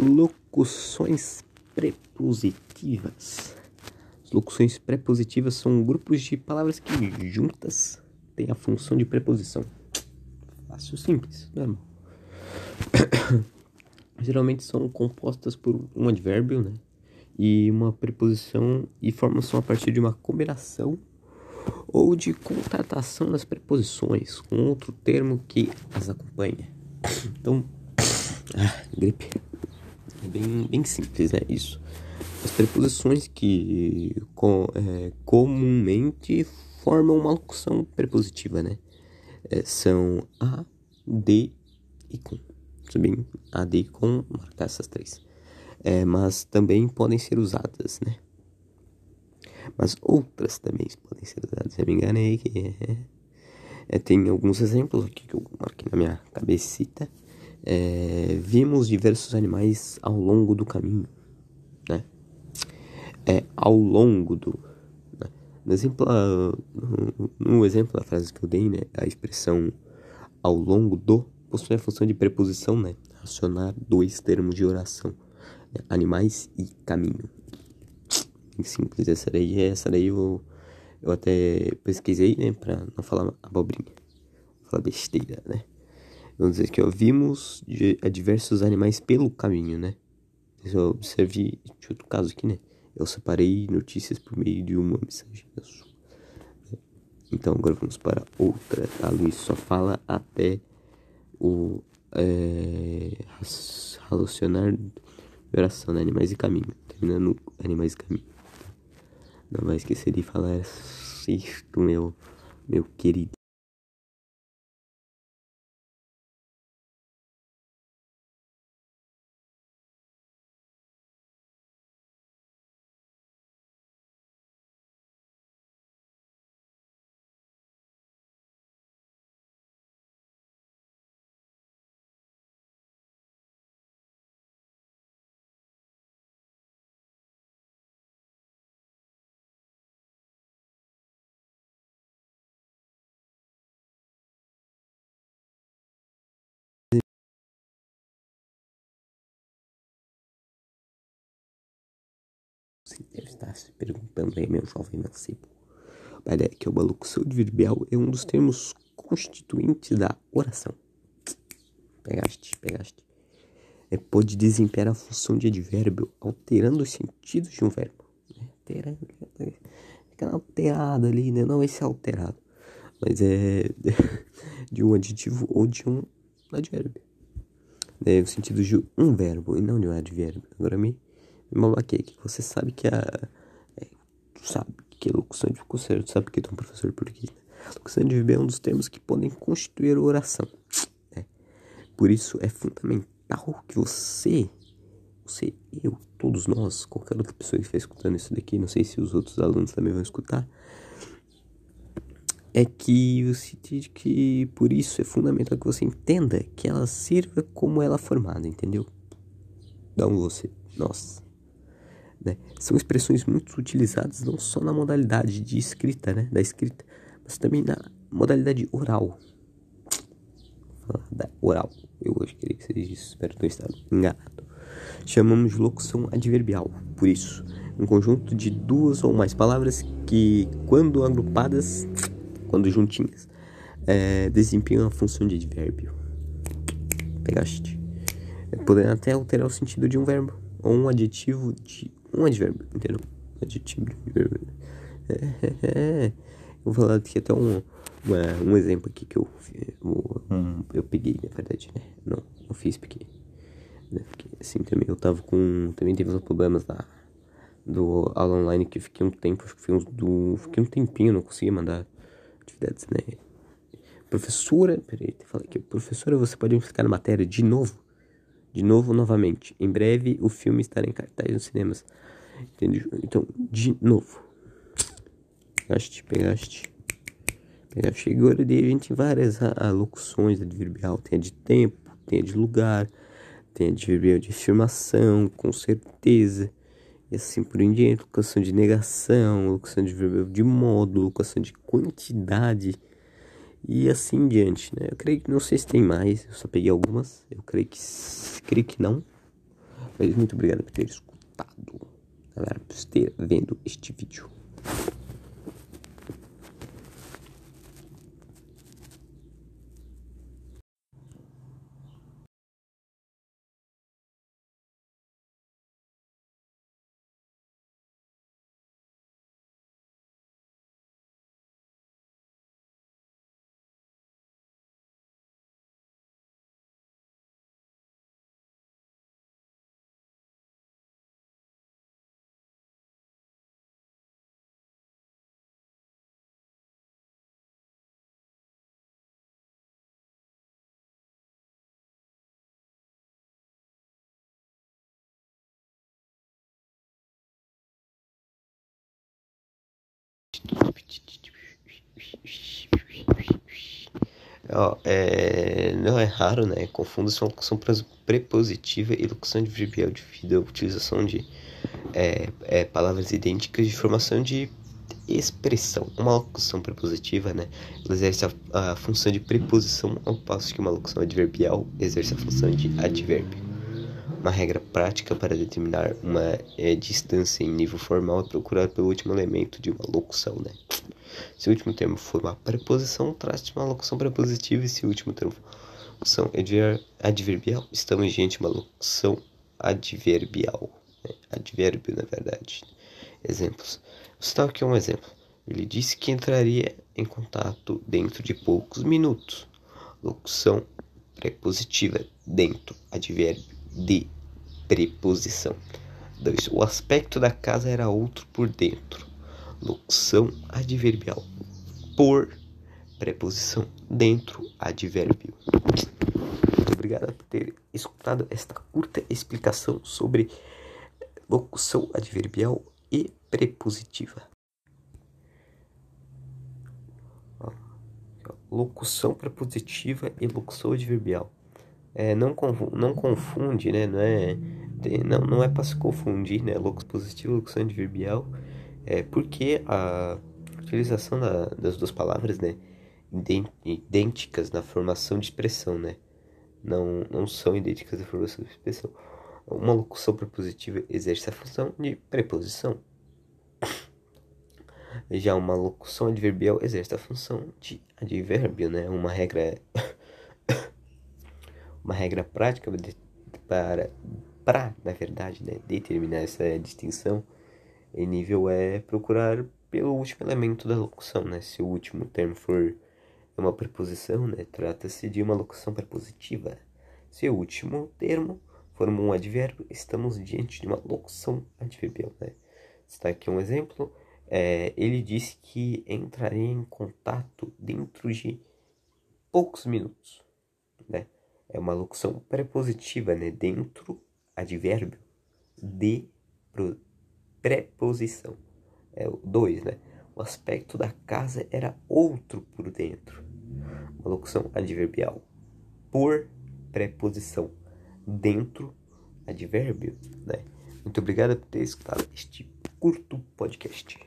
Locuções prepositivas. As locuções prepositivas são grupos de palavras que juntas têm a função de preposição. Fácil, simples, normal. Geralmente são compostas por um advérbio, né? E uma preposição e formam-se a partir de uma combinação ou de contratação das preposições com outro termo que as acompanha. Então, ah, gripe. É bem, bem simples, né? Isso. As preposições que com, é, comumente formam uma locução prepositiva, né? É, são a, de e com. Bem, a, de e com, marcar essas três. É, mas também podem ser usadas, né? Mas outras também podem ser usadas. Eu me enganei que é, é, tem alguns exemplos aqui que eu marquei na minha cabecita é, vimos diversos animais ao longo do caminho, né? É, ao longo do... Né? No, exemplo, no, exemplo da frase que eu dei, né? A expressão ao longo do possui a função de preposição, né? Acionar dois termos de oração. Né? Animais e caminho. Simples essa daí. Essa daí eu, eu até pesquisei, né? Pra não falar abobrinha. Falar besteira, né? Vamos dizer que ó, vimos diversos animais pelo caminho, né? Eu observei de outro caso aqui, né? Eu separei notícias por meio de uma mensagem sua. Então agora vamos para outra. A Luiz só fala até o é, relacionar oração, né? Animais e caminho. Terminando animais e caminho. Não vai esquecer de falar isto, meu, meu querido. Você deve estar se perguntando aí, meu jovem mancebo. Olha, que o locução adverbial é um dos termos constituintes da oração. Pegaste, pegaste. É, pode desempenhar a função de advérbio, alterando os sentidos de um verbo. Alterando, fica alterado ali, né? Não vai ser alterado, mas é de um adjetivo ou de um advérbio. É, o sentido de um verbo e não de um advérbio. Agora me Mamaquei, que você sabe que a. É, sabe que a locução de conselho, sabe que tu é um professor português. Né? Locução de viver é um dos termos que podem constituir oração. Né? Por isso é fundamental que você, você, eu, todos nós, qualquer outra pessoa que estiver escutando isso daqui, não sei se os outros alunos também vão escutar, é que você que por isso é fundamental que você entenda que ela sirva como ela é formada, entendeu? Não você, nós. Né? São expressões muito utilizadas não só na modalidade de escrita, né? da escrita, mas também na modalidade oral. Da oral, eu hoje queria que seja isso, espero ter estado enganado. Chamamos de locução adverbial, por isso, um conjunto de duas ou mais palavras que, quando agrupadas, quando juntinhas, é, desempenham a função de advérbio. Pegaste? Podendo até alterar o sentido de um verbo ou um adjetivo de um advérbio, entendeu? Adjetivo advérbio. É, é, é. Eu vou falar aqui até um, uma, um exemplo aqui que eu, eu, eu peguei, na verdade, né? Não, não fiz porque, né? porque assim também eu tava com. Também teve uns problemas da, do aula online que eu fiquei um tempo, fiquei, uns, do, fiquei um tempinho, não conseguia mandar atividades, né? Professora, peraí, falei aqui, professora, você pode explicar a matéria de novo? De novo, novamente. Em breve o filme estará em cartaz nos cinemas. Entendeu? Então, de novo. Pegaste, pegaste. Pegaste. Agora a gente várias alocuções adverbial. Tem a de tempo, tem a de lugar, tem a adverbial de afirmação, com certeza. E assim por diante. Locução de negação, locução de verbo de modo, locução de quantidade e assim em diante, né? Eu creio que não sei se tem mais, eu só peguei algumas, eu creio que creio que não. Mas muito obrigado por ter escutado, galera, por ter vendo este vídeo. Ó, é, não é raro, né? Confundo-se locução prepositiva e locução adverbial devido à utilização de é, é, palavras idênticas de formação de expressão. Uma locução prepositiva, né? Ela exerce a, a função de preposição, ao passo que uma locução adverbial exerce a função de advérbio. Uma regra prática para determinar uma é, distância em nível formal é procurar pelo último elemento de uma locução, né? Se o último termo for uma preposição, trate uma locução prepositiva. E se o último termo for locução adverbial, estamos diante de uma locução adverbial. Né? Advérbio, na verdade. Exemplos. Vou citar aqui um exemplo. Ele disse que entraria em contato dentro de poucos minutos. Locução prepositiva dentro, advérbio de preposição. 2. O aspecto da casa era outro por dentro locução adverbial por preposição dentro advérbio. Muito obrigado por ter escutado esta curta explicação sobre locução adverbial e prepositiva. Locução prepositiva e locução adverbial. É, não, confunde, não confunde, né? Não é, não, não é para se confundir, né? Locução positiva e locução adverbial é porque a utilização da, das duas palavras, né, idênticas na formação de expressão, né, não, não são idênticas na formação de expressão. Uma locução prepositiva exerce a função de preposição. Já uma locução adverbial exerce a função de advérbio, né? Uma regra uma regra prática para para, na verdade, né, determinar essa distinção em nível é procurar pelo último elemento da locução, né? Se o último termo for uma preposição, né? Trata-se de uma locução prepositiva. Se o último termo for um advérbio, estamos diante de uma locução adverbial, né? Está aqui um exemplo. É, ele disse que entraria em contato dentro de poucos minutos, né? É uma locução prepositiva, né? Dentro, advérbio, de preposição. É o 2, né? O aspecto da casa era outro por dentro. Uma locução adverbial. Por preposição. Dentro, advérbio, né? Muito obrigado por ter escutado este curto podcast.